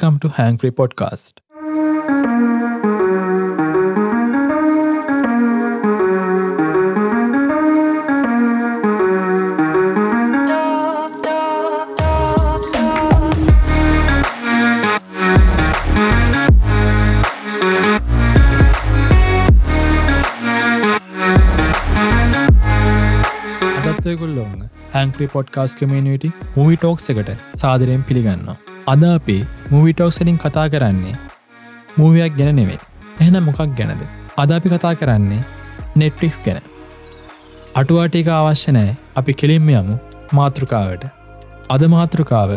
Welcome to Hangfree Podcast. අදත්වයකුල්ලොන්න Hangfree podcast කමියනිට movie talks එකට සාදරයෙන් පිළිගන්න. අද අපි මූවිටෝක්සලින් කතා කරන්නේ මූවියක් ගැන නෙවේ එහෙන මොකක් ගැනද? අද අපි කතා කරන්නේ නෙට්ලික්ස් ගැන. අටුවාටික අවශ්‍ය නෑ අපි කෙලින්ම යමු මාතෘකාවට. අද මාතෘකාව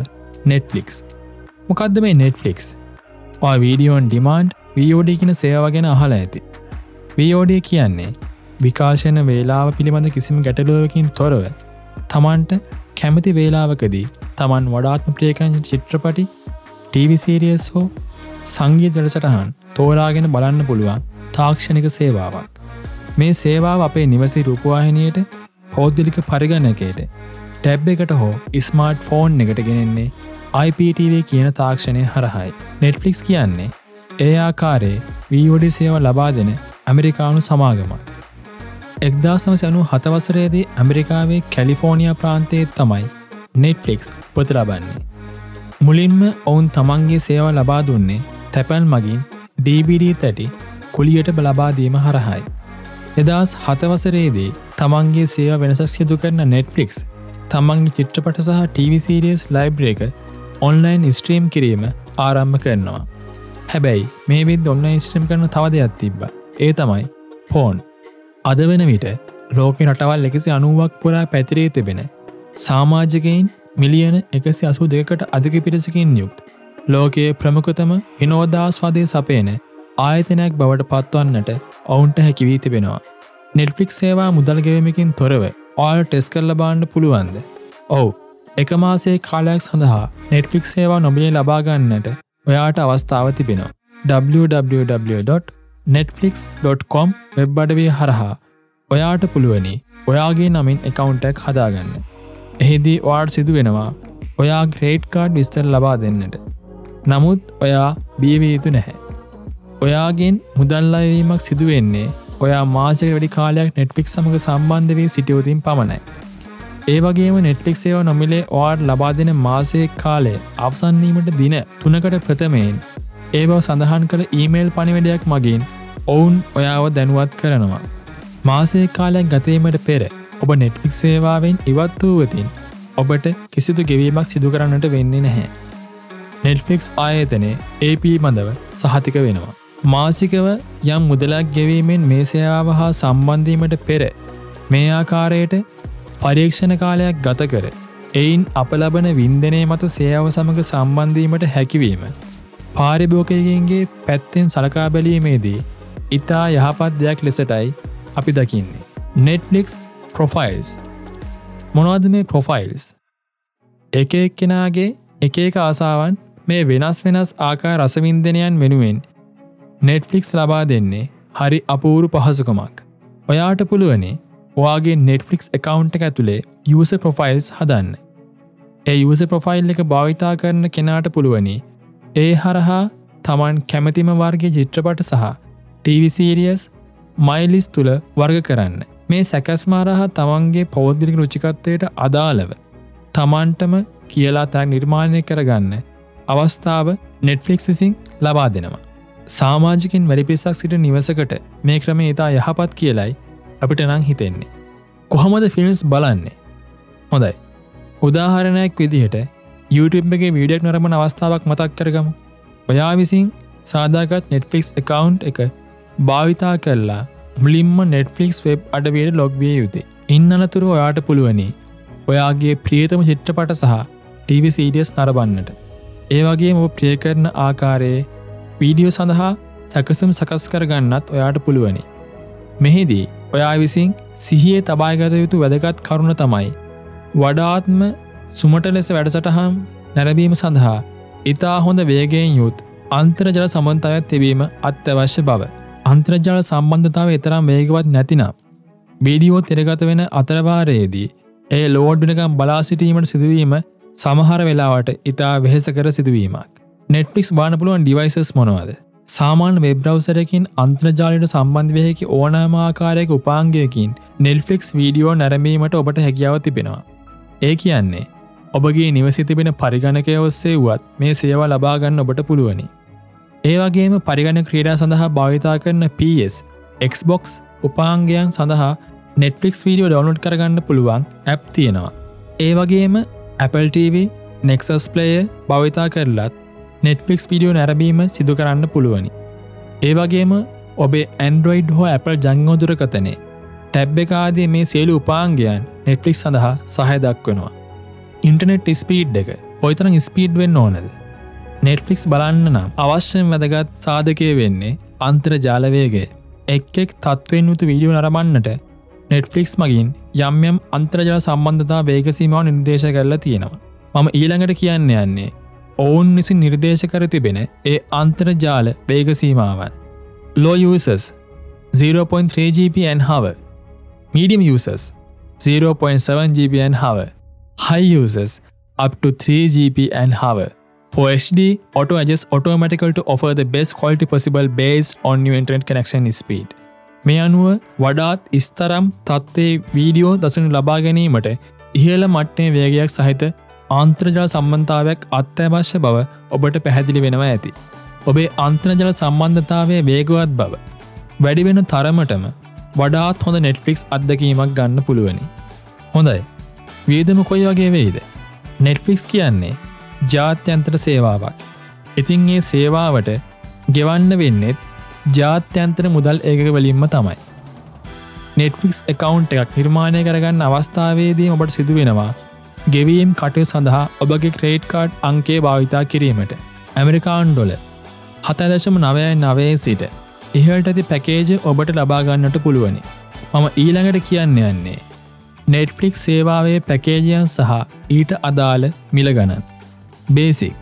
නෙට්ලික්ස් මොකක්ද මේ නෙට්ලික්ස් වීඩියෝන් ඩිමාන්ඩ් වෝඩ කියන සේව ගැන අහල ඇති. වෝඩ කියන්නේ විකාශන වේලාව පිළිබඳ කිසිම ගැටලුවකින් තොරව තමන්ට කැමති වේලාවකදී තමන් වඩාත්ම ප්‍රියකරන චිත්‍රපටි ටීවිසීරියස් හෝ සංගීත වැඩසටහන් තෝරාගෙන බලන්න පුළුවන් තාක්ෂණික සේවාවක්. මේ සේවාව අපේ නිවසි රූපවාහිනයට පෞද්ගලික පරිගණකයට ටැබ් එකට හෝ ස්මාර්ට් ෆෝන් එකට ගෙනෙන්නේ IPTV කියන තාක්ෂණය හරහයි. නෙට්ෆලික්ස් කියන්නේ ඒ ආකාරයේ වීෝඩි සේව ලබා දෙන ඇමරිකානු සමාගමක්. එක්දා සමසයනු හතවසරේදී ඇමරිකාවේ කැලිෆෝනියා ප්‍රාන්තයේ තමයි නෙට්ෆලික්ස් පොත ලබන්නේ. මුලින්ම ඔවුන් තමන්ගේ සේව ලබා දුන්නේ තැපැල් මගින් DVD තැටි කුලියට බලබාදීම හරහයි. එදස් හතවසරේදී තමන්ගේ සේව වෙනසස් සිදු කරන නෙට්ෆලික්ස් තමන්ගේ චිත්‍රපට සහ TVසිරියස් ලයිබ්‍රේක ඔන්ලයින් ස්ට්‍රීම් කිරීම ආරම්භ කරනවා. හැබැයි මේ විද ඔන්න ස්ට්‍රීම් කරන තව දෙයක් තිබ්බ ඒ තමයි ෆෝන් අද වෙන විට ලෝක රටවල් එකසි අනුවක් පුරා පැතිරේ තිබෙන සාමාජකයින් මිලියන එකසි අසු දෙකට අධික පිරිසකින් යුක්ත් ලෝකයේ ප්‍රමුඛතම හිනෝදස්වාදය සපයන ආයතනයක් බවට පත්වන්නට ඔවුන්ට හැකිවී තිබෙනවා. නෙල්ෆික් සේවා මුදල්ගෙවමකින් තොරව ඔල් ටෙස් කරල බාණ්ඩ පුළුවන්ද. ඔවු එක මාසේ කාලයක් සඳහා නෙට්ෆික් සේවා නොබිලේ ලබාගන්නට ඔයාට අවස්ථාව තිබෙනවා. www. netflix.com වෙබ් අඩවේ හරහා ඔයාට පුළුවනි ඔයාගේ නමින් එකකවුන්ටක් හදාගන්න. එහිදී වාඩ් සිදු වෙනවා ඔයා ග්‍රේට් කාඩ් විස්තර ලබා දෙන්නට. නමුත් ඔයා බියවයුතු නැහැ. ඔයාගෙන් මුදල්ලවීමක් සිදුවෙන්නේ ඔයා මාසක වැඩි කාලයක් නෙට්ලික් සමඟ සම්බන්ධ වී සිටියෝතින් පමණයි. ඒ වගේම නෙට්ලික් සේව නොමිලේ ඔවාඩ් ලබා දෙන මාසය කාලය අවසන්නීමට දින තුනකට ප්‍රථමයෙන් ඒ බව සඳහන් කළ ඊමේල් පනිවැඩයක් මගින් ඔවුන් ඔයාව දැනුවත් කරනවා. මාසේ කාලයක් ගතීමට පෙර ඔබ නෙට්ෆික් සේවාවෙන් ඉවත් වූවතින් ඔබට කිසිදු ගෙවීමක් සිදු කරන්නට වෙන්නේ නැහැ. නෙට්ෆික්ස් ආයතනය AP මඳව සහතික වෙනවා. මාසිකව යම් මුදලක් ගෙවීමෙන් මේ සේවාව හා සම්බන්ධීමට පෙර මේ ආකාරයට පරීක්ෂණ කාලයක් ගත කර එයින් අප ලබන වින්දනය මත සේයාව සමඟ සම්බන්ධීමට හැකිවීම පාරිභෝකයන්ගේ පැත්තෙන් සලකා බැලීමේදී ඉතා යහපත් දෙයක් ලෙසටයි අපි දකින්නේ. නෙට්ලික්ස් ප්‍රොෆයිල්ස් මොනවද මේ ප්‍රොෆයිල්ස් එක එක් කෙනාගේ එක එක ආසාවන් මේ වෙනස් වෙනස් ආකා රසවින්දනයන් වෙනුවෙන් නෙට්ෆලික්ස් ලබා දෙන්නේ හරි අපූරු පහසුකමක්. ඔයාට පුළුවනේ ඔයාගේ නෙට්ෆලික්ස් එකකවුන්් එක ඇතුළේ යස ප්‍රොෆයිල්ස් හදන්න. ඒ යස ප්‍රොෆයිල් එක භාවිතා කරන කෙනාට පුළුවනි ඒ හරහා තමන් කැමතිම වර්ග චිත්‍රපට සහ ටීවිසීරියස් මයිලිස් තුළ වර්ග කරන්න. මේ සැකස්මාරහා තමන්ගේ පෞද්ගලික රුචිකත්වයට අදාළව තමන්ටම කියලා තැක් නිර්මාණය කරගන්න අවස්ථාව නෙට්ෆලික්ස් විසින් ලබා දෙනවා. සාමාජිකින් වැඩිපිසක් සිට නිවසකට මේ ක්‍රම ඉතා යහපත් කියලයි අපිට නං හිතෙන්නේ. කොහොමද ෆිල්ම්ස් බලන්නේ. හොඳයි. උදාහරණයක් විදිහට YouTubeගේ වීඩියක් නරමන අවස්ථාවක් මතක් කරගමු. ඔයා විසින් සාදාගත් නෙට්ෆික්ස් එකකවුන්් එක භාවිතා කරලා මුලින්ම නෙට්ෆලික්ස් වෙබ් අඩවයට ලොග්විය යුතේ. ඉන්න අනතුරු ඔයාට පුළුවනි ඔයාගේ ප්‍රියතම චිත්‍රපට සහ TV සීඩියස් නරබන්නට. ඒ වගේ මො ප්‍රිය කරන ආකාරයේ වීඩියෝ සඳහා සැකසම් සකස් කරගන්නත් ඔයාට පුළුවනි. මෙහිදී ඔයා විසින් සිහියේ තබාගත යුතු වැදගත් කරුණ තමයි. වඩාත්ම සුමට ලෙස වැඩසටහම් නැරබීම සඳහා ඉතා හොඳ වේගෙන් යුත් අන්තරජල සමන්තාවත් තිබීම අත්‍යවශ්‍ය බව. අන්ත්‍රජාල සම්බන්ධතාව එතරම් වේගවත් නැතිනම්. වීඩියෝ තිරගත වෙන අතරවාරයේදී ඒ ලෝඩ්නකම් බලා සිටීමට සිදුවීම සමහර වෙලාවට ඉතා වෙහෙස කර සිදුවීමක්. නෙට්ලික්ස් බාන පුළුවන් ඩිවයිසස් මොනවාද සාමාන්‍ය වෙබ්‍රවසරකින් අන්ත්‍රජාලයට සම්බන්ධවයකි ඕනෑමාකාරයක උපාංගයකින් නෙල්ෆික්ස් වීඩියෝ නැරමීමට ඔබට හැකියාව තිබෙනවා. ඒ කියන්නේ ඔබගේ නිවසි තිබෙන පරිගණකය ඔස්සේ වුවත් මේ සේවා ලබාගන්න ඔබට පුළුවනි. ඒවගේම පරිගණ ක්‍රීඩා සඳහා භාවිතා කරන PS, Xbox උපාංගයන් සඳහා නෙට්ෆික්ස් වීඩියෝ ඩවනෝඩ් කරගන්න පුළුවන් ඇප් තියෙනවා. ඒ වගේම Apple TV, නෙක්සස් ප්ලය භවිතා කරලත් නෙට්ෆික්ස් විඩියෝ නැරබීම සිදු කරන්න පුළුවනි. ඒ වගේම ඔබේ ඇන්ඩරෝයිඩ් හෝ Apple ජංගෝදුරකතනේ ටැබ් එකආදී මේ සියලු උපාන්ගයන් නෙට්ලික් සඳහා සහය දක්වනවා. ඉන්ටනෙට් ස්පීඩ් එක පොයිතරම් ස්පීඩ් වෙන්න ඕනද. නෙට්ෆලික්ස් බලන්න නම් අවශ්‍යයෙන් වැදගත් සාධකය වෙන්නේ අන්තර ජාලවේගේ එක් එක් තත්වෙන් යුතු වීඩියෝ නරබන්නට නෙට්ෆලික්ස් මගින් යම් යම් අන්ත්‍රජල සම්බන්ධතා වේගසීමාව නිර්දේශ කරලා තියෙනවා. මම ඊළඟට කියන්න යන්නේ ඔවුන් විසින් නිර්දේශ කර තිබෙන ඒ අන්තර්ජාල වේගසීමාවන්. Low users 0.3GB and hour. Medium users 0.7GB and hour. High users up to 3GB and hour. For HD, auto adjusts automatically to offer the best quality possible based on new internet connection speed. මේ අනුව වඩාත් ඉස්තරම් තත්වේ video දසනු ලබා ගැනීමට ඉහල මට්ටේ වේගයක් සහිත ආන්ත්‍රජල සම්බන්ධාවයක් අත්‍යවශ්‍ය බව ඔබට පැහැදිලි වෙනවා ඇති. ඔබේ අන්ත්‍රජල සම්බන්ධතාවය වේගවත් බව. වැඩිවෙන තරමටම වඩාත් හොඳ නෙට්ෆික්ස් අත්දකීමක් ගන්න පුළුවනි. හොඳයි. වේදම කොයි වගේ වෙයිද. නෙට්ෆික්ස් කියන්නේ ජාත්‍යන්තර සේවාවක්. ඉතින් ඒ සේවාවට ගෙවන්න වෙන්නෙත් ජාත්‍යන්තර මුදල් ඒක වලින්ම තමයි. නෙට්ෆික්ස් එකකවන්් එකක් නිර්මාණය කරගන්න අවස්ථාවේදී ඔබට සිදුවෙනවා ගෙවීම් කටය සඳහා ඔබගේ ක්‍රේට් කාඩ් අංකේ භාවිතා කිරීමට ඇමරිකාන් ඩොල හතදශම නවය නවයේ සිට ඉහට ඇති පැකේජ ඔබට ලබාගන්නට පුළුවනි මම ඊළඟට කියන්න යන්නේ නෙට්ෆලික් සේවාවේ පැකේජයන් සහ ඊට අදාළ මිල ගණන් basic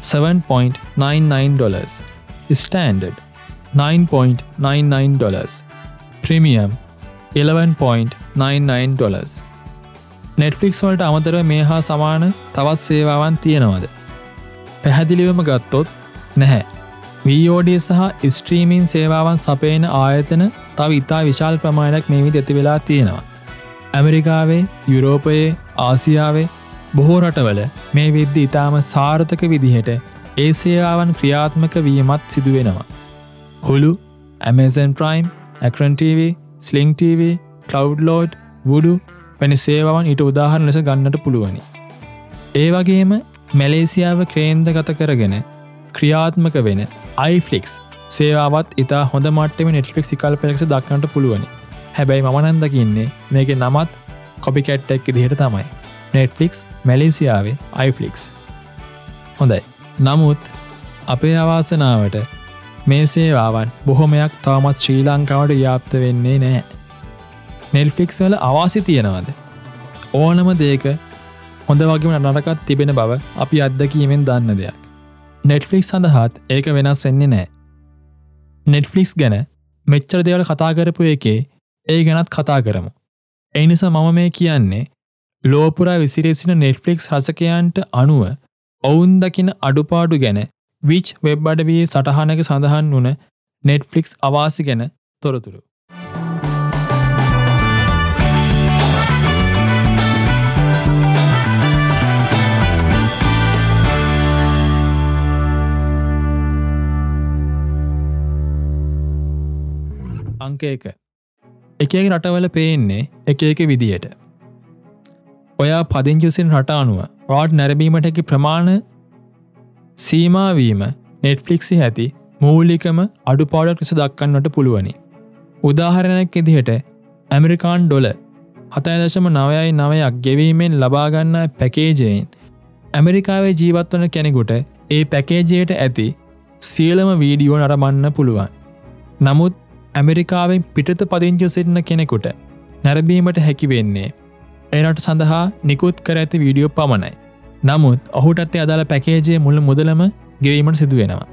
7.99 dollars standard 9.99 dollars premium 11.99 dollars Netflix වලට අමතර මේ හා සමාන තවත් සේවාවන් තියෙනවද. පැහැදිලිවම ගත්තොත් නැහැ. වෝඩ සහ ස්ට්‍රීමීන් සේවාවන් සපේන ආයතන තව ඉතා විශාල් ප්‍රමාණයක් මෙවිට ඇති වෙලා තියෙනවා. ඇමරිකාවේ යුරෝපයේ ආසියාවේ බොහෝ රටවල මේ විද්‍ය ඉතාම සාර්ථක විදිහට ඒ සේවාවන් ක්‍රියාත්මක වීමත් සිදුවෙනවා. Hulu Amazon Prime Acorn TV Sling TV කලව් ලෝඩ් වුඩු වැනි සේවාවන් ඊට උදාහරණ ලෙස ගන්නට පුළුවනි. ඒ වගේම මැලේසියාව ක්‍රේන්ද ගත කරගෙන ක්‍රියාත්මක වෙන iFලික්ස් සේවාවත් ඉතා හොඳ මටම නෙට්ලික් සිකල් පෙක්ෂ දක්නට පුළුවනි හැබැයි මනන්දකින්නේ මේක නමත් කොපිකැට්ටක් දිහට තමයි නෙට්ෆලික්ස් මැලේසියාවේ iFලික්ස් හොඳයි. නමුත් අපේ අවාසනාවට මේ සේවාවන් බොහොමයක් තවමත් ශ්‍රී ලංකාවට යාප්ත වෙන්නේ නෑ නෙල්ෆික්ස් වල අවාසි තියෙනවද? ඕනම දේක හොඳ වගේම නරකත් තිබෙන බව අපි අත්දකීමෙන් දන්න දෙයක්. නෙට්ෆලික්ස් සඳහත් ඒක වෙනස් වෙන්නේ නෑ නෙට්ෆලික්ස් ගැන මෙච්චර දෙවල කතා කරපු එකේ ඒ ගැනත් කතා කරමු. එනිසා මම මේ කියන්නේ ලෝපුරා විසිරේසින නෙට්ෆලික්ස් රසකයන්ට අනුව ඔවුන් දකින අඩුපාඩු ගැන විච් වෙබ් අඩවයේ සටහනක සඳහන් වන නෙට්ෆලික්ස් අවාසි ගැන තොරතුරු. අංක එක එක රටවල පේන්නේ එක එක විදියට. ඔයා පදිංචසින් රට අනුව රෝඩ් නැරබීමටකි ප්‍රමාණ සීමාවීම නෙට්ෆලික්සි ඇති මූලිකම අඩුපාඩක් ලෙස දක්කන්නට පුළුවනි. උදාහරණයක් ඉදිහට ඇමරිකාන් ඩොල හතදශම නවයයි නවයක් ගෙවීමෙන් ලබාගන්න පැකේජයෙන් ඇමරිකාවේ ජීවත්වන කෙනෙකුට ඒ පැකේජයට ඇති සියලම වීඩියෝ නරමන්න පුළුවන්. නමුත් ඇමරිකාවෙන් පිටත පදිංචි සිටින කෙනෙකුට නැරබීමට හැකි වෙන්නේ. එනට සඳහා නිකුත් කර ඇති වීඩියෝ පමණයි. නමුත් ඔහුටත් අදාළ පැකේජය මුල මුදලම ගෙවීමට සිදුවෙනවා.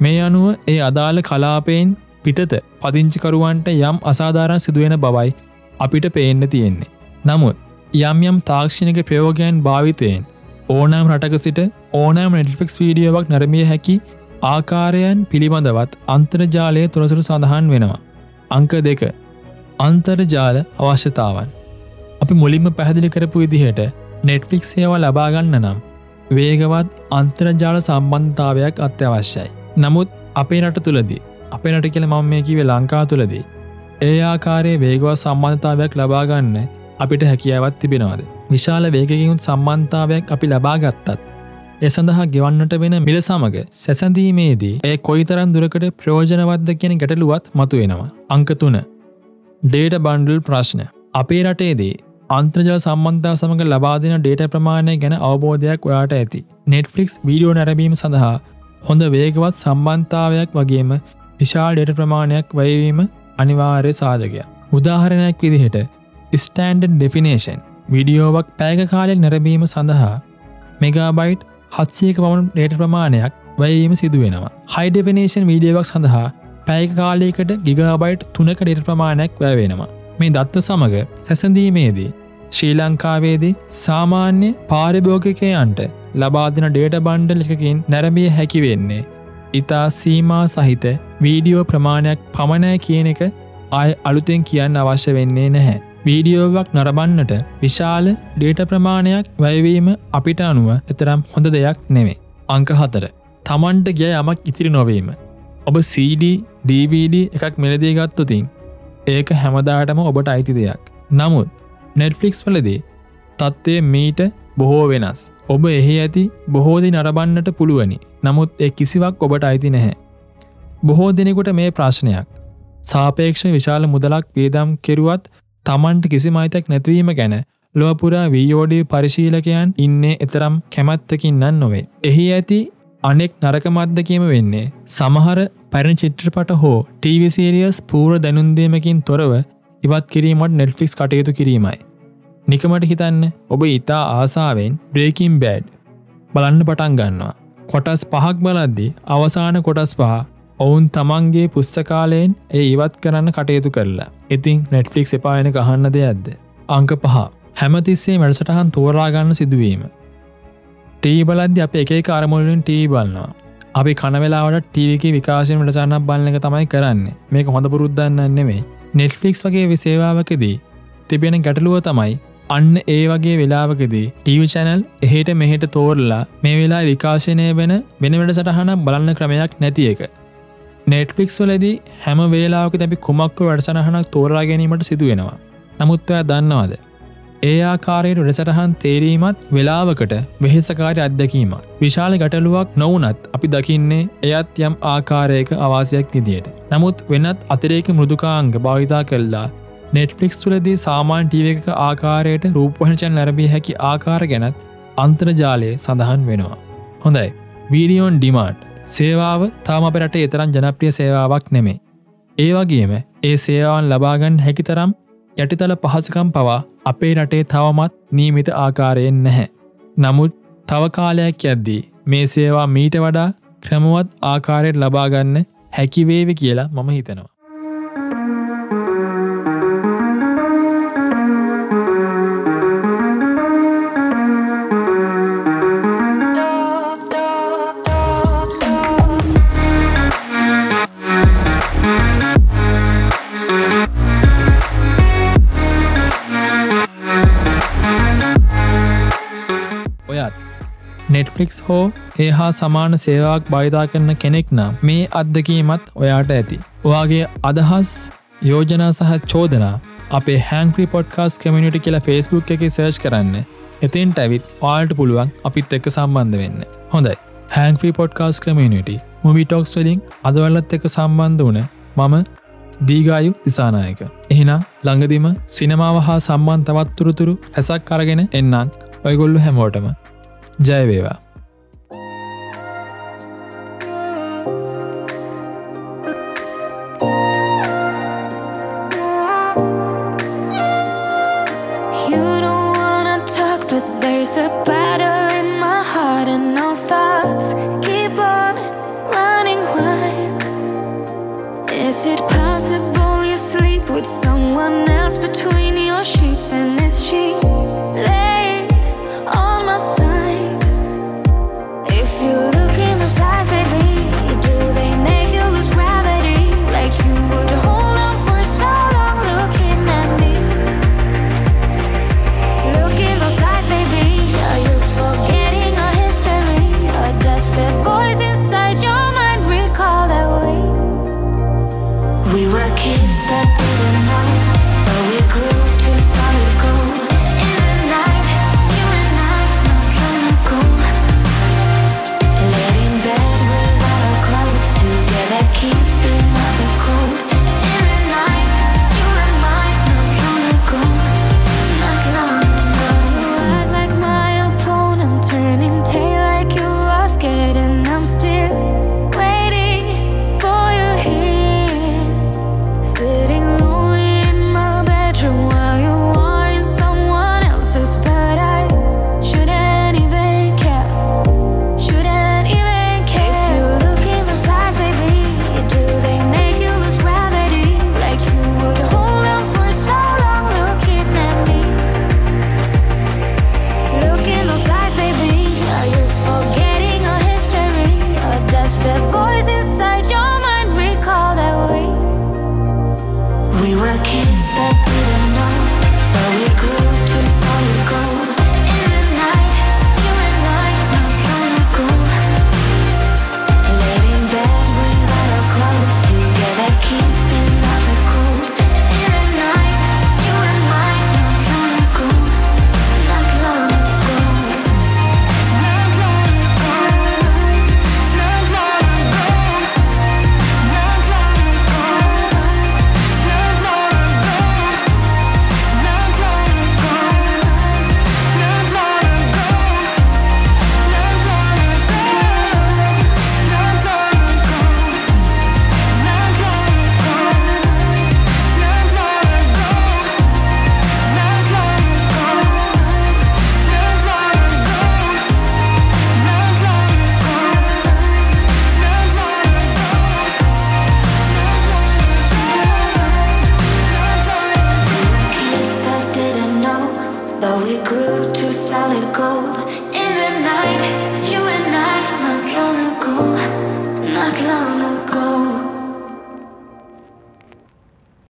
මේ අනුව ඒ අදාළ කලාපයෙන් පිටත පදිංචිකරුවන්ට යම් අසාධාරණ සිදුවෙන බවයි අපිට පේන්න තියෙන්නේ. නමුත් යම් යම් තාක්ෂණක ප්‍රයෝගයන් භාවිතයෙන් ඕනෑම් රටක සිට ඕනෑම් නෙට්ෆික්ස් වීඩියෝවක් නැරමිය හැකි ආකාරයන් පිළිබඳවත් අන්තර්ජාලය තුරසුරු සඳහන් වෙනවා. අංක දෙක අන්තර්ජාල අවශ්‍යතාවන්. අපි මුලින්ම පැහැදිලි කරපු විදිහට නෙට්ෆික් සේවා ලබාගන්න නම් වේගවත් අන්තර්ජාල සම්බන්ධතාවයක් අත්‍යවශ්‍යයි. නමුත් අපේ රට තුළදී අපේ රට කියල මම මේ කිවේ ලංකා තුළදී ඒ ආකාරයේ වේගවත් සම්බන්ධතාවයක් ලබාගන්න අපිට හැකියාවත් තිබෙනවාද. විශාල වේගකින් සම්බන්ධතාවයක් අපි ලබාගත්තත්. එ සඳහා ගෙවන්නට වෙන මිල සමඟ සැසඳීමේදී ඒ කොයිතරම් දුරකට ප්‍රෝජනවද්ද කියන ගැටලුවත් මතු වෙනවා. අංකතුන ඩේට බන්ඩල් ප්‍රශ්න අපේ රටේදී අන්ත්‍රජල සම්බන්ධා සමඟ ලබාදින ඩේට ප්‍රමාණය ගැන අවබෝධයක් ඔයාට ඇති. නෙට්ෆලික්ස් වීඩියෝ නැරබීම සඳහා හොඳ වේගවත් සම්බන්ධාවයක් වගේම විශාල් ඩේට ප්‍රමාණයක් වයවීම අනිවාර්ය සාධකය. උදාහරණයක් විදිහට ස්ටන්ඩන් ඩෙෆිනේෂන් විඩියෝවක් පෑග කාලෙක් නැරබීම සඳහා මෙගාබයිට් හත්සයක පමණ ඩේට ප්‍රමාණයක් වයීම සිදුවෙනවා. හයිඩෙෆිනේෂන් වීඩියෝවක් සඳහා පැයක කාලයකට ගිගාබයිට් තුනක ඩේට ප්‍රමාණයක් වැෑවෙනවා. මේ දත්ත සමඟ සැසඳීමේදී ශ්‍රී ලංකාවේදී සාමාන්‍ය පාරිභෝගිකයන්ට ලබාදින ඩේට බන්්ඩල් එකකින් නැරඹිය හැකි වෙන්නේ. ඉතා සීමා සහිත වීඩියෝ ප්‍රමාණයක් පමණෑ කියන එක අය අලුතෙන් කියන්න අවශ්‍ය වෙන්නේ නැහැ. වීඩියෝවක් නරබන්නට විශාල ඩේට ප්‍රමාණයක් වැයවීම අපිට අනුව එතරම් හොඳ දෙයක් නෙවේ. අංක හතර. තමන්ට ගිය යමක් ඉතිරි නොවීම. ඔබ CD DVD එකක් මෙලදී ගත්තුතින් ඒක හැමදාටම ඔබට අයිති දෙයක්. නමුත් නෙට්ෆලික්ස් වලදී තත්ත්වය මීට බොහෝ වෙනස්. ඔබ එහි ඇති බොහෝදි නරබන්නට පුළුවනි නමුත් එ කිසිවක් ඔබට අයිති නැහැ. බොහෝ දෙනෙකුට මේ ප්‍රශ්නයක්. සාපේක්ෂ විශාල මුදලක් වේදම් කෙරුවත් තමන්ට කිසි මයිතක් නැතිවීම ගැන ලොවපුරා වීෝඩී පරිශීලකයන් ඉන්නේ එතරම් කැමැත්තකින්නන් නොවේ. එහි ඇති අනෙක් නරකමද්දකීම වෙන්නේ සමහර පැරණ චිත්‍රපට හෝ ටීවිසේරියස් පූර දැනුන්දීමකින් තොරව ඉවත් කිරීමට නෙල්ෆික්ස් කටයුතු කිරීමයි. නිකමට හිතන්න ඔබ ඉතා ආසාාවෙන් බ්‍රේකින් බෑඩ් බලන්න පටන් ගන්නවා. කොටස් පහක් බලද්දි අවසාන කොටස් පහ ඔවුන් තමන්ගේ පුස්තකාලයෙන් ඒ ඉවත් කරන්න කටයුතු කරලා. ඉතින් නෙට්ෆික්ස් එපායන කහන්න දෙයක්ද. අංක පහ හැමතිස්සේ වැඩසටහන් තෝරාගන්න සිදුවීම. ටී බලද්‍ය අප එක කාරමුලින් ටී බලන්නවා අපි කනවෙලාවට ටීවක විකාශයෙන් වැඩසන්නක් බලන එක තමයි කරන්න මේක හොඳ පුරුද්ධන්න නෙමේ නෙට්ෆලික්ස් වගේ විසේවාවකදී තිබෙන ගැටලුව තමයි අන්න ඒ වගේ වෙලාවකදී ටීව චැනල් එහෙට මෙහෙට තෝරලා මේ වෙලා විකාශනය වෙන වෙන වැඩ සටහන බලන්න ක්‍රමයක් නැති එක. නෙට්ෆලික්ස් වලදී හැම වේලාවක තැබි කුමක්ව වැඩසටහනක් තෝරා ගැනීමට සිදුවෙනවා. නමුත්වය දන්නවාද ඒ ආකාරයට රෙසටහන් තේරීමත් වෙලාවකට වෙහෙසකාරය අත්දැකීම. විශාල ගැටලුවක් නොවනත් අපි දකින්නේ එයත් යම් ආකාරයක අවාසයක් විදියට. නමුත් වෙනත් අතිරේක මෘදුකාංග භාවිතා කල්ලා නෙට්ෆලික්ස් තුලදී සාමාන් ටීව එක ආකාරයට රූපහනචන් ලැරබිය හැකි ආකාර ගැනත් අන්ත්‍රජාලය සඳහන් වෙනවා. හොඳයි වීඩියෝන් ඩිමාන්ඩ් සේවාව තාම අපරට එතරම් ජනප්‍රිය සේවාවක් නෙමේ. ඒ වගේම ඒ සේවාවන් ලබාගන්න හැකිතරම් යටිතල පහසකම් පවා අපේ රටේ තවමත් නීමිත ආකාරයෙන් නැහැ. නමුත් තව කාලයක් යද්දී මේ සේවා මීට වඩා ක්‍රමවත් ආකාරයට ලබාගන්න හැකිවේවි කියලා මම හිතනවා. නෙට්ෆලික්ස් හෝ ඒ හා සමාන සේවාවක් බයිතා කරන කෙනෙක් නම් මේ අත්දකීමත් ඔයාට ඇති. ඔයාගේ අදහස් යෝජනා සහ චෝදනා අපේ හැන්ක්‍රී පොඩ්කාස් කමිනිටි කියලා ෆස්බුක් එක සර්ච් කරන්න එතින්ට ඇවිත් ආල්ට පුළුවන් අපිත් එක්ක සම්බන්ධ වෙන්න. හොඳයි හැන්ක්‍රී පොඩ්කාස් කමිනිටි මුවිටොක්ස් වලින් අදවල්ලත් එක සම්බන්ධ වන මම දීගායු දිසානායක. එහෙනම් ළඟදිම සිනමාව හා සම්බන් තවත්තුරුතුරු ඇසක් කරගෙන එන්නම් ඔයගොල්ලු හැමෝටම ජයවේවා